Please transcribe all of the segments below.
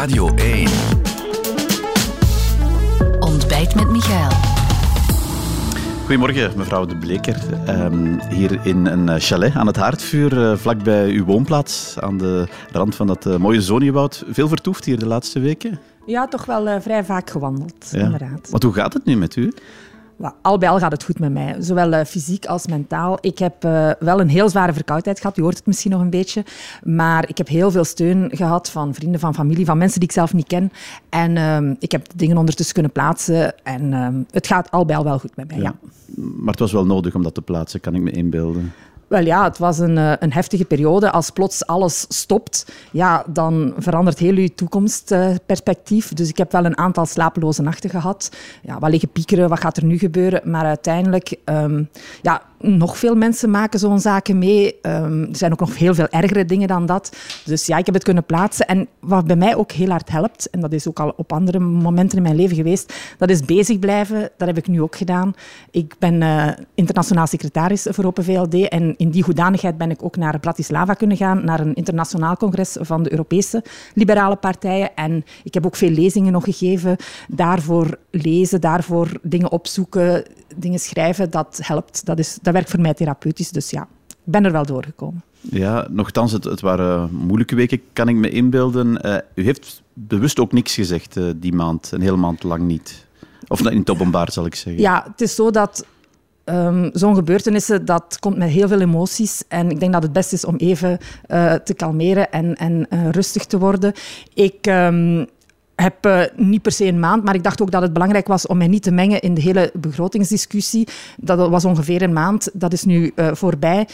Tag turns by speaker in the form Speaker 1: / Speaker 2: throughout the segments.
Speaker 1: Radio 1.
Speaker 2: Ontbijt met Michael.
Speaker 3: Goedemorgen, mevrouw De Bleker. Ehm, hier in een eh, chalet aan het Haardvuur, uh, vlakbij uw woonplaats, aan de rand van dat uh, mooie zoniewoud. Veel vertoefd hier de laatste weken?
Speaker 4: Ja, toch wel vrij vaak gewandeld, ja. inderdaad.
Speaker 3: Want hoe gaat het nu met u?
Speaker 4: Al bij al gaat het goed met mij, zowel uh, fysiek als mentaal. Ik heb uh, wel een heel zware verkoudheid gehad, u hoort het misschien nog een beetje. Maar ik heb heel veel steun gehad van vrienden, van familie, van mensen die ik zelf niet ken. En uh, ik heb dingen ondertussen kunnen plaatsen. En ehm, het gaat al bij al wel goed met mij, ja.
Speaker 3: Maar het was wel nodig om dat te plaatsen, kan ik me inbeelden.
Speaker 4: Wel ja, het was een, eh, een heftige periode. Als plots alles stopt, ja, dan verandert heel je toekomstperspectief. Dus ik heb wel een aantal slapeloze nachten gehad. Ja, wat liggen piekeren, wat gaat er nu gebeuren? Maar uiteindelijk, um, ja, nog veel mensen maken zo'n zaken mee. Um, er zijn ook nog heel veel ergere dingen dan dat. Dus ja, ik heb het kunnen plaatsen. En wat bij mij ook heel hard helpt, en dat is ook al op andere momenten in mijn leven geweest, dat is bezig blijven. Dat heb ik nu ook gedaan. Ik ben uh, internationaal secretaris voor Open VLD en in die hoedanigheid ben ik ook naar Bratislava kunnen gaan, naar een internationaal congres van de Europese liberale partijen. En ik heb ook veel lezingen nog gegeven. Daarvoor lezen, daarvoor dingen opzoeken, dingen schrijven, dat helpt. Dat, is, dat werkt voor mij therapeutisch. Dus ja, ik ben er wel doorgekomen.
Speaker 3: Ja, nogthans, het, het waren moeilijke weken, kan ik me inbeelden. Uh, u heeft bewust ook niks gezegd uh, die maand, een hele maand lang niet. Of in het openbaar, zal ik zeggen.
Speaker 4: Ja, het is zo dat um, zo'n gebeurtenissen, dat komt met heel veel emoties. En ik denk dat het best is om even uh, te kalmeren en, en rustig te worden. Ik... Um, heb uh, niet per se een maand, maar ik dacht ook dat het belangrijk was om mij niet te mengen in de hele begrotingsdiscussie. Dat was ongeveer een maand, dat is nu uh, voorbij.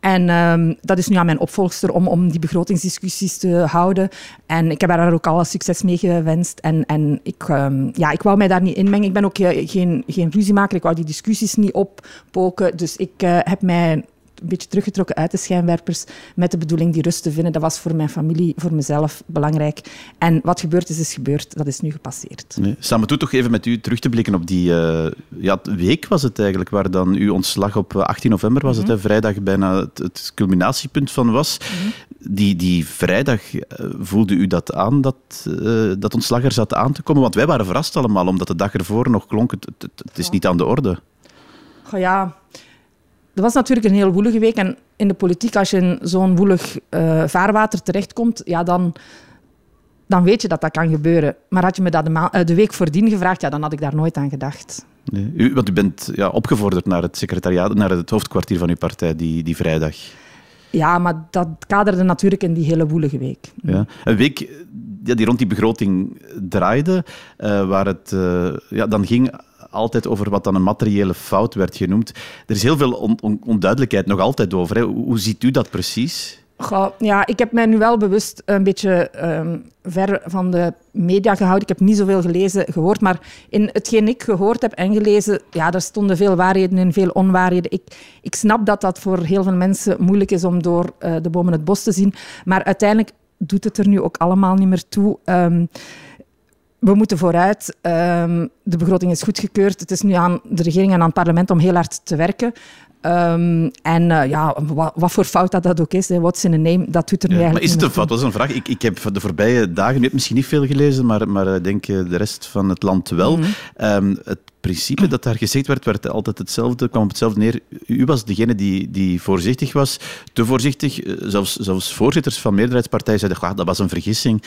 Speaker 4: En um, dat is nu aan mijn opvolgster om, om die begrotingsdiscussies te houden. En ik heb haar ook alle succes mee gewenst. En, en ik, um, ja, ik wou mij daar niet inmengen. Ik ben ook geen, geen ruziemaker. Ik wou die discussies niet oppoken. Dus ik heb mij een beetje teruggetrokken uit de schijnwerpers met de bedoeling die rust te vinden. Dat was voor mijn familie, voor mezelf belangrijk. En wat gebeurd is, is gebeurd. Dat is nu gepasseerd.
Speaker 3: Nee. Samen toe toch even met u terug te blikken op die uh, ja, week was het eigenlijk, waar dan uw ontslag op 18 november was het, hè, vrijdag bijna het, het, culminatiepunt van was. Mm -hmm. Die, die vrijdag, uh, voelde u dat aan, dat, uh, dat ontslag er zat aan te komen? Want wij waren verrast allemaal, omdat de dag ervoor nog klonk, het, het, het is niet aan de orde.
Speaker 4: Goh, ja, dat was natuurlijk een heel woelige week. En in de politiek, als je in zo'n woelig uh, vaarwater terechtkomt, ja, dan, dan weet je dat dat kan gebeuren. Maar had je me dat de, ma- uh, de week voordien gevraagd, ja, dan had ik daar nooit aan gedacht.
Speaker 3: Nee. U, want u bent ja, opgevorderd naar het secretariaat, naar het hoofdkwartier van uw partij die, die vrijdag.
Speaker 4: Ja, maar dat kaderde natuurlijk in die hele woelige week.
Speaker 3: Ja. Een week ja, die rond die begroting draaide, uh, waar het ja, dan ging altijd over wat dan een materiële fout werd genoemd. Er is heel veel on on onduidelijkheid nog altijd over. Hè. Hoe ziet u dat precies?
Speaker 4: Goh, ja, ik heb mij nu wel bewust een beetje um, ver van de media gehouden. Ik heb niet zoveel gelezen, gehoord, maar in hetgeen ik gehoord heb en gelezen, ja, daar stonden veel waarheden in, veel onwaarheden. Ik, ik snap dat dat voor heel veel mensen moeilijk is om door uh, de bomen het bos te zien, maar uiteindelijk doet het er nu ook allemaal niet meer toe. Um, we moeten vooruit. Um, de begroting is goedgekeurd. Het is nu aan de regering en aan het parlement om heel hard te werken. Um, en uh, ja, wat, wat, voor fout dat, dat ook is, what's in a name, dat doet er nu
Speaker 3: ja,
Speaker 4: eigenlijk
Speaker 3: Maar is het een fout? Dat is een vraag. Ik, ik heb de voorbije dagen, u hebt misschien niet veel gelezen, maar, maar ik denk de rest van het land wel. Mm -hmm. um, het principe dat daar gezegd werd, werd altijd hetzelfde, kwam op hetzelfde neer. U was degene die, die voorzichtig was, te voorzichtig. Zelfs, zelfs voorzitters van meerderheidspartijen zeiden, dat was een vergissing.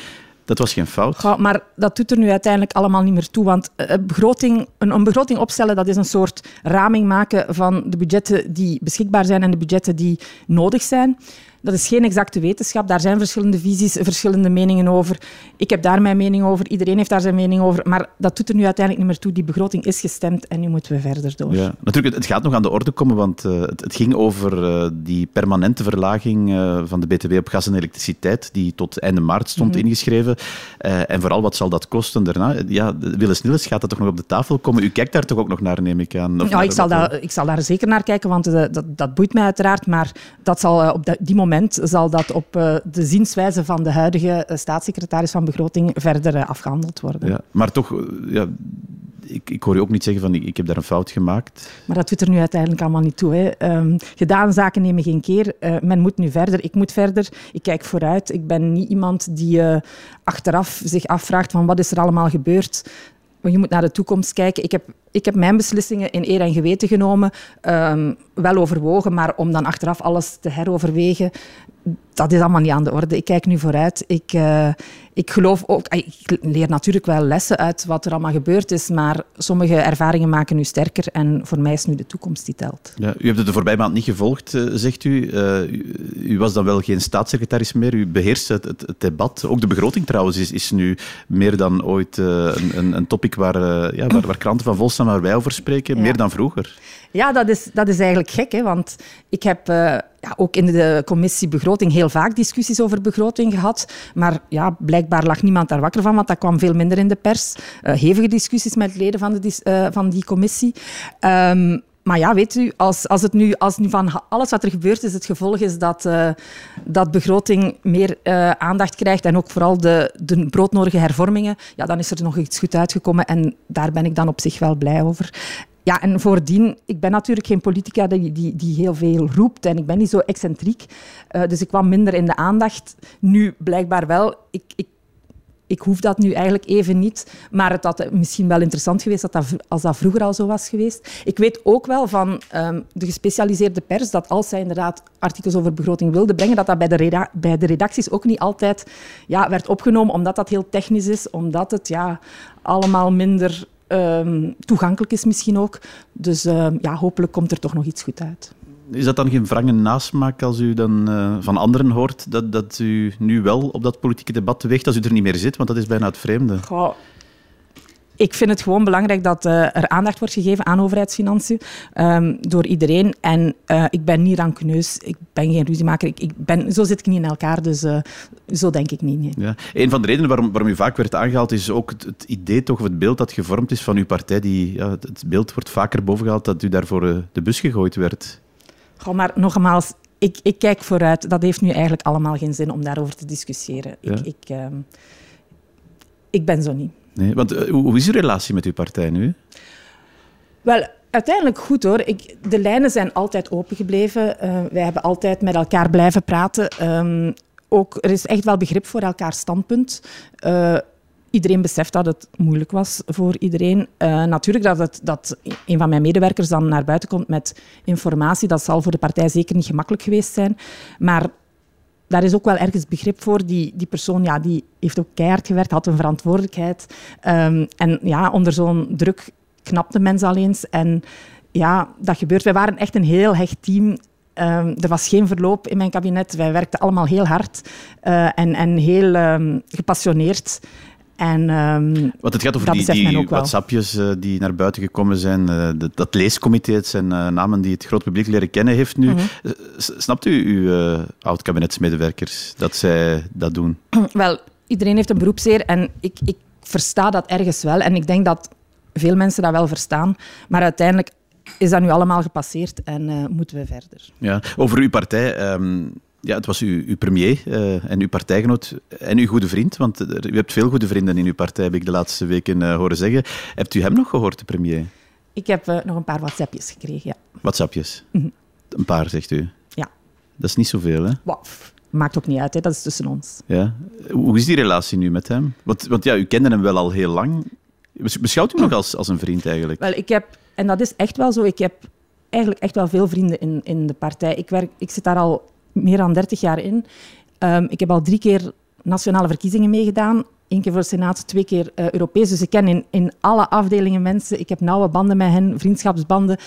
Speaker 3: Dat was geen fout.
Speaker 4: Maar dat doet er nu uiteindelijk allemaal niet meer toe. Want een begroting, een, opstellen, dat is een soort raming maken van de budgetten die beschikbaar zijn en de budgetten die nodig zijn. Dat is geen exacte wetenschap. Daar zijn verschillende visies, verschillende meningen over. Ik heb daar mijn mening over. Iedereen heeft daar zijn mening over. Maar dat doet er nu uiteindelijk niet meer toe. Die begroting is gestemd en nu moeten we verder door.
Speaker 3: Ja, natuurlijk, het gaat nog aan de orde komen, want uh, het, het, ging over uh, die permanente verlaging uh, van de BTW op gas en elektriciteit, die tot einde maart stond mm -hmm. ingeschreven. en vooral, wat zal dat kosten daarna? Ja, Willis Nilles gaat dat toch nog op de tafel komen? U kijkt daar toch ook nog naar, neem ik aan?
Speaker 4: Of ja, ik zal, daar, ik zal daar zeker naar kijken, want dat, dat boeit mij uiteraard. Maar dat zal op die moment zal dat op uh, de zienswijze van de huidige staatssecretaris van Begroting verder uh, afgehandeld worden.
Speaker 3: Ja, maar toch, ja, ik, ik hoor je ook niet zeggen van ik, ik heb daar een fout gemaakt.
Speaker 4: Maar dat doet er nu uiteindelijk allemaal niet toe. Hè. Ehm, gedaan zaken nemen geen keer. Uh, men moet nu verder, ik moet verder. Ik kijk vooruit. Ik ben niet iemand die uh, achteraf zich afvraagt van wat is er allemaal gebeurd. Je moet naar de toekomst kijken. Ik heb, ik heb mijn beslissingen in eer en geweten genomen, um, wel overwogen, maar om dan achteraf alles te heroverwegen, dat is allemaal niet aan de orde. Ik kijk nu vooruit. Ik, uh, ik geloof ook... Ik leer natuurlijk wel lessen uit wat er allemaal gebeurd is, maar sommige ervaringen maken u sterker en voor mij is nu de toekomst die telt.
Speaker 3: Ja, u hebt het de voorbije maand niet gevolgd, uh, zegt u. Uh, u was dan wel geen staatssecretaris meer. U beheerst het, het, het debat. Ook de begroting trouwens is, is nu meer dan ooit een, een, een, topic waar, ja, waar, waar, kranten van vol staan, waar wij over spreken. Ja. Meer dan vroeger.
Speaker 4: Ja, dat is, dat is eigenlijk gek, hè, want ik heb ja, ook in de commissie begroting heel vaak discussies over begroting gehad. Maar ja, blijkbaar lag niemand daar wakker van, want dat kwam veel minder in de pers. Uh, hevige discussies met leden van, de, uh, van die commissie. Um, maar ja, weet u, als, als, het nu, als nu van alles wat er gebeurt is, het gevolg is dat, uh, dat begroting meer aandacht krijgt en ook vooral de, de broodnodige hervormingen, ja, dan is er nog iets goed uitgekomen en daar ben ik dan op zich wel blij over. Ja, en voordien, ik ben natuurlijk geen politica die, die, die heel veel roept en ik ben niet zo excentriek. Uh, dus ik kwam minder in de aandacht. Nu blijkbaar wel. Ik, ik, ik hoef dat nu eigenlijk even niet, maar het had misschien wel interessant geweest dat dat, als dat vroeger al zo was geweest. Ik weet ook wel van um, de gespecialiseerde pers dat als zij inderdaad artikels over begroting wilde brengen, dat dat bij de, bij de redacties ook niet altijd ja, werd opgenomen, omdat dat heel technisch is, omdat het ja, allemaal minder um, toegankelijk is misschien ook. Dus uh, ja, hopelijk komt er toch nog iets goed uit.
Speaker 3: Is dat dan geen wrange nasmaak als u dan uh, van anderen hoort dat, dat u nu wel op dat politieke debat weegt als u er niet meer zit? Want dat is bijna het vreemde.
Speaker 4: Goh, ik vind het gewoon belangrijk dat uh, er aandacht wordt gegeven aan overheidsfinanciën um, door iedereen. En uh, ik ben niet rancuneus, ik ben geen ruziemaker. Ik, ik ben, zo zit ik niet in elkaar, dus uh, zo denk ik niet. Nee.
Speaker 3: Ja. Een van de redenen waarom, waarom u vaak werd aangehaald is ook het, het, idee, toch, of het beeld dat gevormd is van uw partij. Die, ja, het beeld wordt vaker bovengehaald dat u daarvoor de bus gegooid werd.
Speaker 4: Goh, maar nogmaals, ik, ik, kijk vooruit. Dat heeft nu eigenlijk allemaal geen zin om daarover te discussiëren. Ja. Ik, ik, uh, ik ben zo niet.
Speaker 3: Nee, want uh, hoe is uw relatie met uw partij nu?
Speaker 4: Wel, uiteindelijk goed hoor. Ik, de lijnen zijn altijd open gebleven. Uh, wij hebben altijd met elkaar blijven praten. Um, ook, er is echt wel begrip voor elkaar standpunt. Uh, iedereen beseft dat het moeilijk was voor iedereen. Natuurlijk dat, dat een van mijn medewerkers dan naar buiten komt met informatie, dat zal voor de partij zeker niet gemakkelijk geweest zijn. Maar daar is ook wel ergens begrip voor. Die, die persoon ja, die heeft ook keihard gewerkt, had een verantwoordelijkheid. Um, en ja, onder zo'n druk knapte mensen al eens. En ja, dat gebeurt. Wij waren echt een heel hecht team. Um, er was geen verloop in mijn kabinet. Wij werkten allemaal heel hard uh, en, en heel um, gepassioneerd. En, um,
Speaker 3: Want het gaat over die, die WhatsAppjes uh, die naar buiten gekomen zijn. Uh, de, dat leescomité, het zijn uh, namen die het groot publiek leren kennen heeft nu. Mm -hmm. snapt u uw oud-kabinetsmedewerkers dat zij dat doen?
Speaker 4: Wel, iedereen heeft een beroepszeer en ik, ik versta dat ergens wel. En ik denk dat veel mensen dat wel verstaan. Maar uiteindelijk is dat nu allemaal gepasseerd en moeten we verder.
Speaker 3: Ja, over uw partij... Um, ja, het was uw, uw premier uh, en uw partijgenoot en uw goede vriend. Want u hebt veel goede vrienden in uw partij, heb ik de laatste weken uh, horen zeggen. Hebt u hem nog gehoord, de premier?
Speaker 4: Ik heb uh, nog een paar WhatsAppjes gekregen, ja.
Speaker 3: WhatsAppjes? Mm -hmm. Een paar, zegt u?
Speaker 4: Ja.
Speaker 3: Dat is niet zoveel, hè?
Speaker 4: Wow. Maakt ook niet uit, hè? dat is tussen ons.
Speaker 3: Ja. Hoe is die relatie nu met hem? Want, want ja, u kende hem wel al heel lang. Beschouwt u hem nog als, als een vriend eigenlijk?
Speaker 4: Wel, ik heb, en dat is echt wel zo, ik heb eigenlijk echt wel veel vrienden in, in de partij. Ik, werk, ik zit daar al meer dan 30 jaar in. Um, ik heb al drie keer nationale verkiezingen meegedaan. Eén keer voor de Senaat, twee keer uh, Europees. Dus ik ken in, in alle afdelingen mensen. Ik heb nauwe banden met hen, vriendschapsbanden.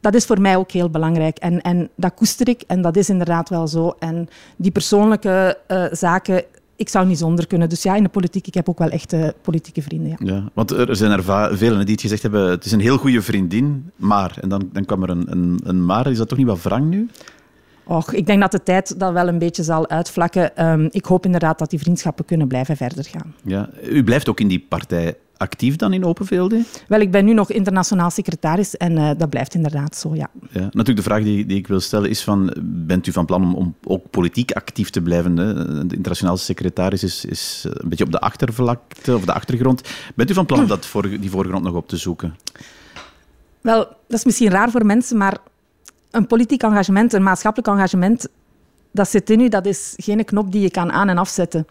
Speaker 4: Dat is voor mij ook heel belangrijk. En, en dat koester ik en dat is inderdaad wel zo. En die persoonlijke uh, zaken, ik zou niet zonder kunnen. Dus ja, in de politiek, ik heb ook wel echte politieke vrienden. Ja,
Speaker 3: ja want er zijn er velen die het gezegd hebben, het is een heel goede vriendin, maar... En dan, dan kwam er een, een, een maar. Is dat toch niet wat wrang nu?
Speaker 4: Och, ik denk dat de tijd dat wel een beetje zal uitvlakken. Um, ik hoop inderdaad dat die vriendschappen kunnen blijven verder gaan.
Speaker 3: Ja, u blijft ook in die partij actief dan in Open VLD?
Speaker 4: Wel, ik ben nu nog internationaal secretaris en uh, dat blijft inderdaad zo, ja.
Speaker 3: ja. Natuurlijk, de vraag die, die ik wil stellen is van, bent u van plan om, om ook politiek actief te blijven? Hè? De internationaal secretaris is, is een beetje op de achtervlakte of de achtergrond. Bent u van plan om dat voor, die voorgrond nog op te zoeken?
Speaker 4: Wel, dat is misschien raar voor mensen, maar een politiek engagement, een maatschappelijk engagement, dat zit in u, dat is geen knop die je kan aan- en afzetten.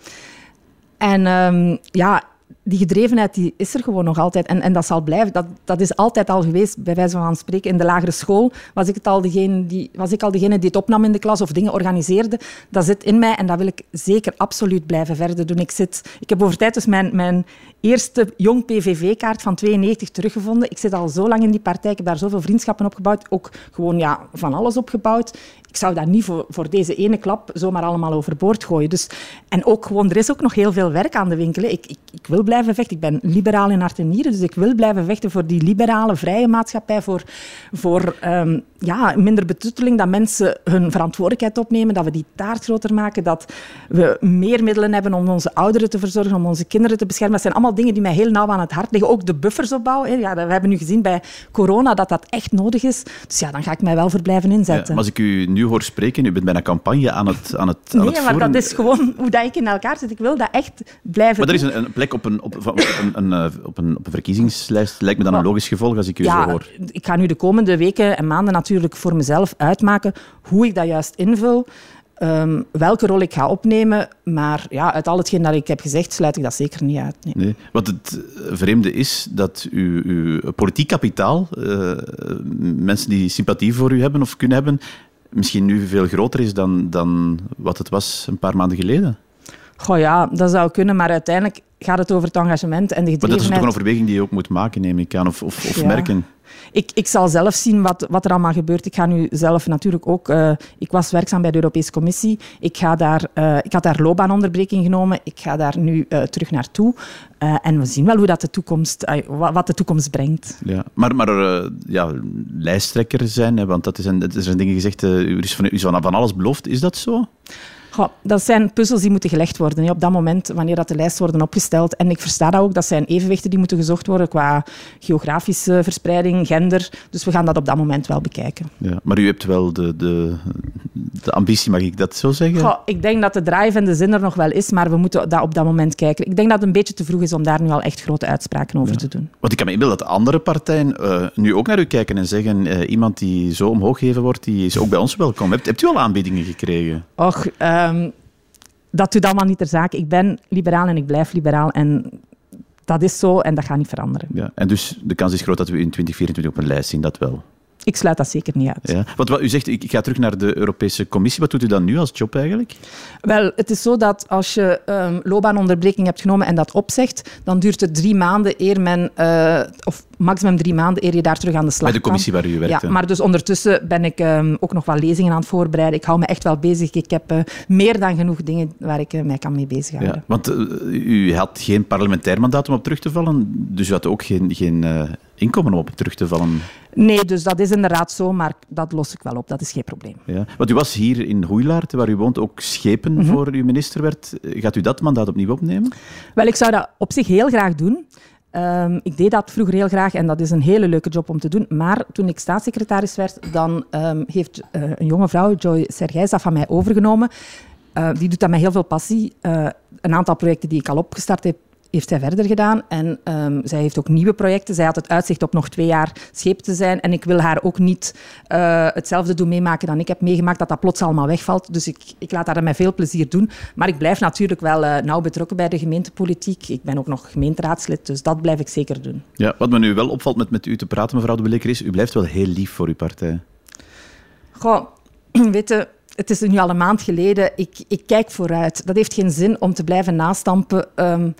Speaker 4: En um, ja, die gedrevenheid die is er gewoon nog altijd. En, en dat zal blijven. Dat, dat is altijd al geweest, bij wijze van spreken. In de lagere school was ik, het al degene die, was ik al degene die het opnam in de klas of dingen organiseerde. Dat zit in mij en dat wil ik zeker absoluut blijven verder doen. Ik, zit, ik heb over tijd dus mijn, mijn eerste jong PVV-kaart van 92 teruggevonden. Ik zit al zo lang in die partij. Ik heb daar zoveel vriendschappen opgebouwd. Ook gewoon ja, van alles opgebouwd ik zou dat niet voor, voor deze ene klap zomaar allemaal overboord gooien. Dus, en ook gewoon, er is ook nog heel veel werk aan de winkel. Ik, ik, ik wil blijven vechten. Ik ben liberaal in hart en nieren, dus ik wil blijven vechten voor die liberale, vrije maatschappij, voor, voor um, ja, minder betutteling, dat mensen hun verantwoordelijkheid opnemen, dat we die taart groter maken, dat we meer middelen hebben om onze ouderen te verzorgen, om onze kinderen te beschermen. Dat zijn allemaal dingen die mij heel nauw aan het hart liggen. Ook de buffers opbouwen. Ja, we hebben nu gezien bij corona dat dat echt nodig is. Dus ja, dan ga ik mij wel voor blijven inzetten. Ja,
Speaker 3: maar als ik u nu hoor spreken, u bent bijna campagne aan het, aan het,
Speaker 4: aan
Speaker 3: nee, het
Speaker 4: maar dat is gewoon hoe dat ik in elkaar zit. Ik wil dat echt blijven
Speaker 3: Maar er is een, een plek op een, op, op, een, een, eh, op, een, op een verkiezingslijst. Lijkt me dan een logisch gevolg als ik u
Speaker 4: ja,
Speaker 3: zo hoor.
Speaker 4: Ik ga nu de komende weken en maanden natuurlijk voor mezelf uitmaken hoe ik dat juist invul. Um, welke rol ik ga opnemen. Maar ja, uit al hetgeen dat ik heb gezegd, sluit ik dat zeker niet uit. Nee.
Speaker 3: nee wat het vreemde is, dat uw, uw politiek kapitaal, uh, mensen die sympathie voor u hebben of kunnen hebben, misschien nu veel groter is dan, dan wat het was een paar maanden geleden.
Speaker 4: Goh ja, dat zou kunnen, maar uiteindelijk gaat het over het engagement en de gedrevenheid.
Speaker 3: Maar dat is toch een overweging die je ook moet maken, neem ik aan, of, of, of ja. merken
Speaker 4: ik, ik zal zelf zien wat, wat er allemaal gebeurt. Ik ga nu zelf natuurlijk ook... Uh, ik was werkzaam bij de Europese Commissie. Ik, ga daar, uh, ik had daar loopbaanonderbreking genomen. Ik ga daar nu uh, terug naartoe. en we zien wel hoe dat de toekomst, wat de toekomst brengt.
Speaker 3: Ja, maar, maar ja, lijsttrekker zijn, hè, want dat is een, er zijn dingen gezegd, u is van, u is van, van alles beloofd. Is dat zo?
Speaker 4: Goh, dat zijn puzzels die moeten gelegd worden hè, op dat moment, wanneer dat de lijst worden opgesteld. En ik versta dat ook, dat zijn evenwichten die moeten gezocht worden qua geografische verspreiding, gender. Dus we gaan dat op dat moment wel bekijken.
Speaker 3: Ja, maar u hebt wel de, de, de ambitie, mag ik dat zo zeggen?
Speaker 4: Goh, ik denk dat de drive en de zin er nog wel is, maar we moeten dat op dat moment kijken. Ik denk dat het een beetje te vroeg is om daar nu al echt grote uitspraken over
Speaker 3: ja.
Speaker 4: te doen.
Speaker 3: Want ik kan me inbeelden dat andere partijen uh, nu ook naar u kijken en zeggen uh, iemand die zo omhoog gegeven wordt, die is ook bij ons welkom. Hebt, hebt u al aanbiedingen gekregen?
Speaker 4: Och, um, dat doet allemaal niet ter zake. Ik ben liberaal en ik blijf liberaal. En dat is zo en dat gaat niet veranderen.
Speaker 3: Ja, en dus de kans is groot dat we in 2024 op een lijst zien, dat wel?
Speaker 4: Ik sluit dat zeker niet uit.
Speaker 3: Ja. Wat, wat, u zegt, ik ga terug naar de Europese Commissie. Wat doet u dan nu als job eigenlijk?
Speaker 4: Wel, het is zo dat als je um, loopbaanonderbreking hebt genomen en dat opzegt, dan duurt het drie maanden eer men, uh, of maximum drie maanden eer je daar terug aan de slag
Speaker 3: Bij de commissie
Speaker 4: kan.
Speaker 3: waar u werkt.
Speaker 4: Ja, maar dus ondertussen ben ik um, ook nog wel lezingen aan het voorbereiden. Ik hou me echt wel bezig. Ik heb uh, meer dan genoeg dingen waar ik uh, mij kan mee bezighouden.
Speaker 3: Ja, want u had geen parlementair mandaat om op terug te vallen, dus u had ook geen, geen inkomen om op terug te vallen.
Speaker 4: Nee, dus dat is inderdaad zo, maar dat los ik wel op. Dat is geen probleem.
Speaker 3: Ja. Want u was hier in Hoeilaart, waar u woont, ook schepen mm -hmm. voor uw minister werd. Gaat u dat mandaat opnieuw opnemen?
Speaker 4: Wel, ik zou dat op zich heel graag doen. Um, ik deed dat vroeger heel graag en dat is een hele leuke job om te doen. Maar toen ik staatssecretaris werd, dan um, heeft uh, een jonge vrouw, Joy Sergijs, dat van mij overgenomen. Uh, die doet dat met heel veel passie. Uh, een aantal projecten die ik al opgestart heb, heeft zij verder gedaan. En um, zij heeft ook nieuwe projecten. Zij had het uitzicht op nog twee jaar scheep te zijn. En ik wil haar ook niet uh, hetzelfde doen meemaken dan ik heb meegemaakt, dat dat plots allemaal wegvalt. Dus ik, ik laat haar met veel plezier doen. Maar ik blijf natuurlijk wel uh, nauw betrokken bij de gemeentepolitiek. Ik ben ook nog gemeenteraadslid, dus dat blijf ik zeker doen.
Speaker 3: Ja, wat me nu wel opvalt met, met u te praten, mevrouw de Beleker, is u blijft wel heel lief voor uw partij.
Speaker 4: Goh, weet je het is nu al een maand geleden, ik, ik kijk vooruit. Dat heeft geen zin om te blijven nastampen. Um,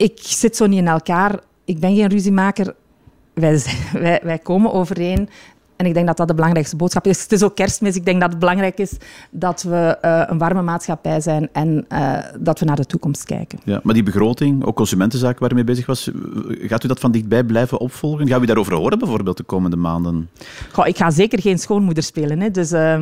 Speaker 4: ik zit zo niet in elkaar. Ik ben geen ruziemaker. Wij, wij, wij komen overeen. En ik denk dat dat de belangrijkste boodschap is. Het is ook kerstmis. Ik denk dat het belangrijk is dat we uh, een warme maatschappij zijn en uh, dat we naar de toekomst kijken.
Speaker 3: Ja, maar die begroting, ook consumentenzaken waar u mee bezig was, gaat u dat van dichtbij blijven opvolgen? Gaan we daarover horen bijvoorbeeld de komende maanden?
Speaker 4: Goh, ik ga zeker geen schoonmoeder spelen. Hè. Dus uh,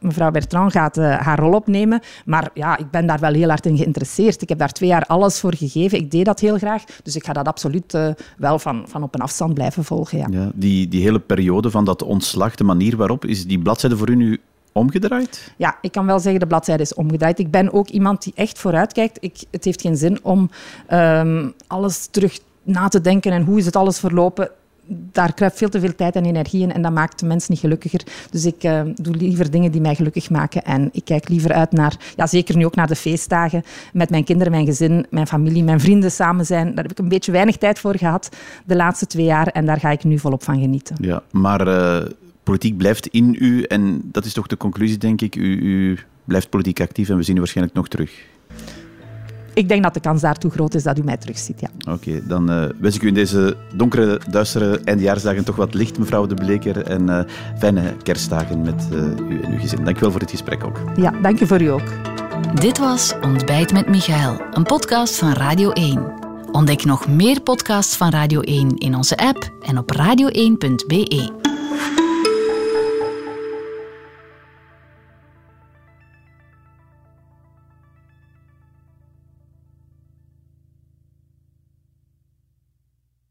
Speaker 4: mevrouw Bertrand gaat haar rol opnemen. Maar ja, ik ben daar wel heel hard in geïnteresseerd. Ik heb daar twee jaar alles voor gegeven. Ik deed dat heel graag. Dus ik ga dat absoluut wel van, van op een afstand blijven volgen. Ja.
Speaker 3: ja die, die hele periode van dat ontslag, de manier waarop, is die bladzijde voor u nu omgedraaid?
Speaker 4: Ja, ik kan wel zeggen de bladzijde is omgedraaid. Ik ben ook iemand die echt vooruitkijkt. Ik, het heeft geen zin om um, alles terug na te denken en hoe is het alles verlopen daar kruipt veel te veel tijd en energie in en dat maakt de mens niet gelukkiger. Dus ik uh, doe liever dingen die mij gelukkig maken en ik kijk liever uit naar, ja, zeker nu ook naar de feestdagen, met mijn kinderen, mijn gezin, mijn familie, mijn vrienden samen zijn. Daar heb ik een beetje weinig tijd voor gehad de laatste twee jaar en daar ga ik nu volop van genieten.
Speaker 3: Ja, maar uh, politiek blijft in u en dat is toch de conclusie, denk ik. U, u blijft politiek actief en we zien u waarschijnlijk nog terug
Speaker 4: ik denk dat de kans daartoe groot is dat u mij terugziet. Ja.
Speaker 3: Oké, dan uh, wens ik u in deze donkere, duistere eindjaarsdagen toch wat licht, mevrouw De Bleker. En uh, fijne kerstdagen met uh, u en uw gezin. Dank u wel voor dit gesprek ook.
Speaker 4: Ja, dank u voor u ook.
Speaker 2: Dit was Ontbijt met Michael, een podcast van Radio 1. Ontdek nog meer podcasts van Radio 1 in onze app en op radio1.be.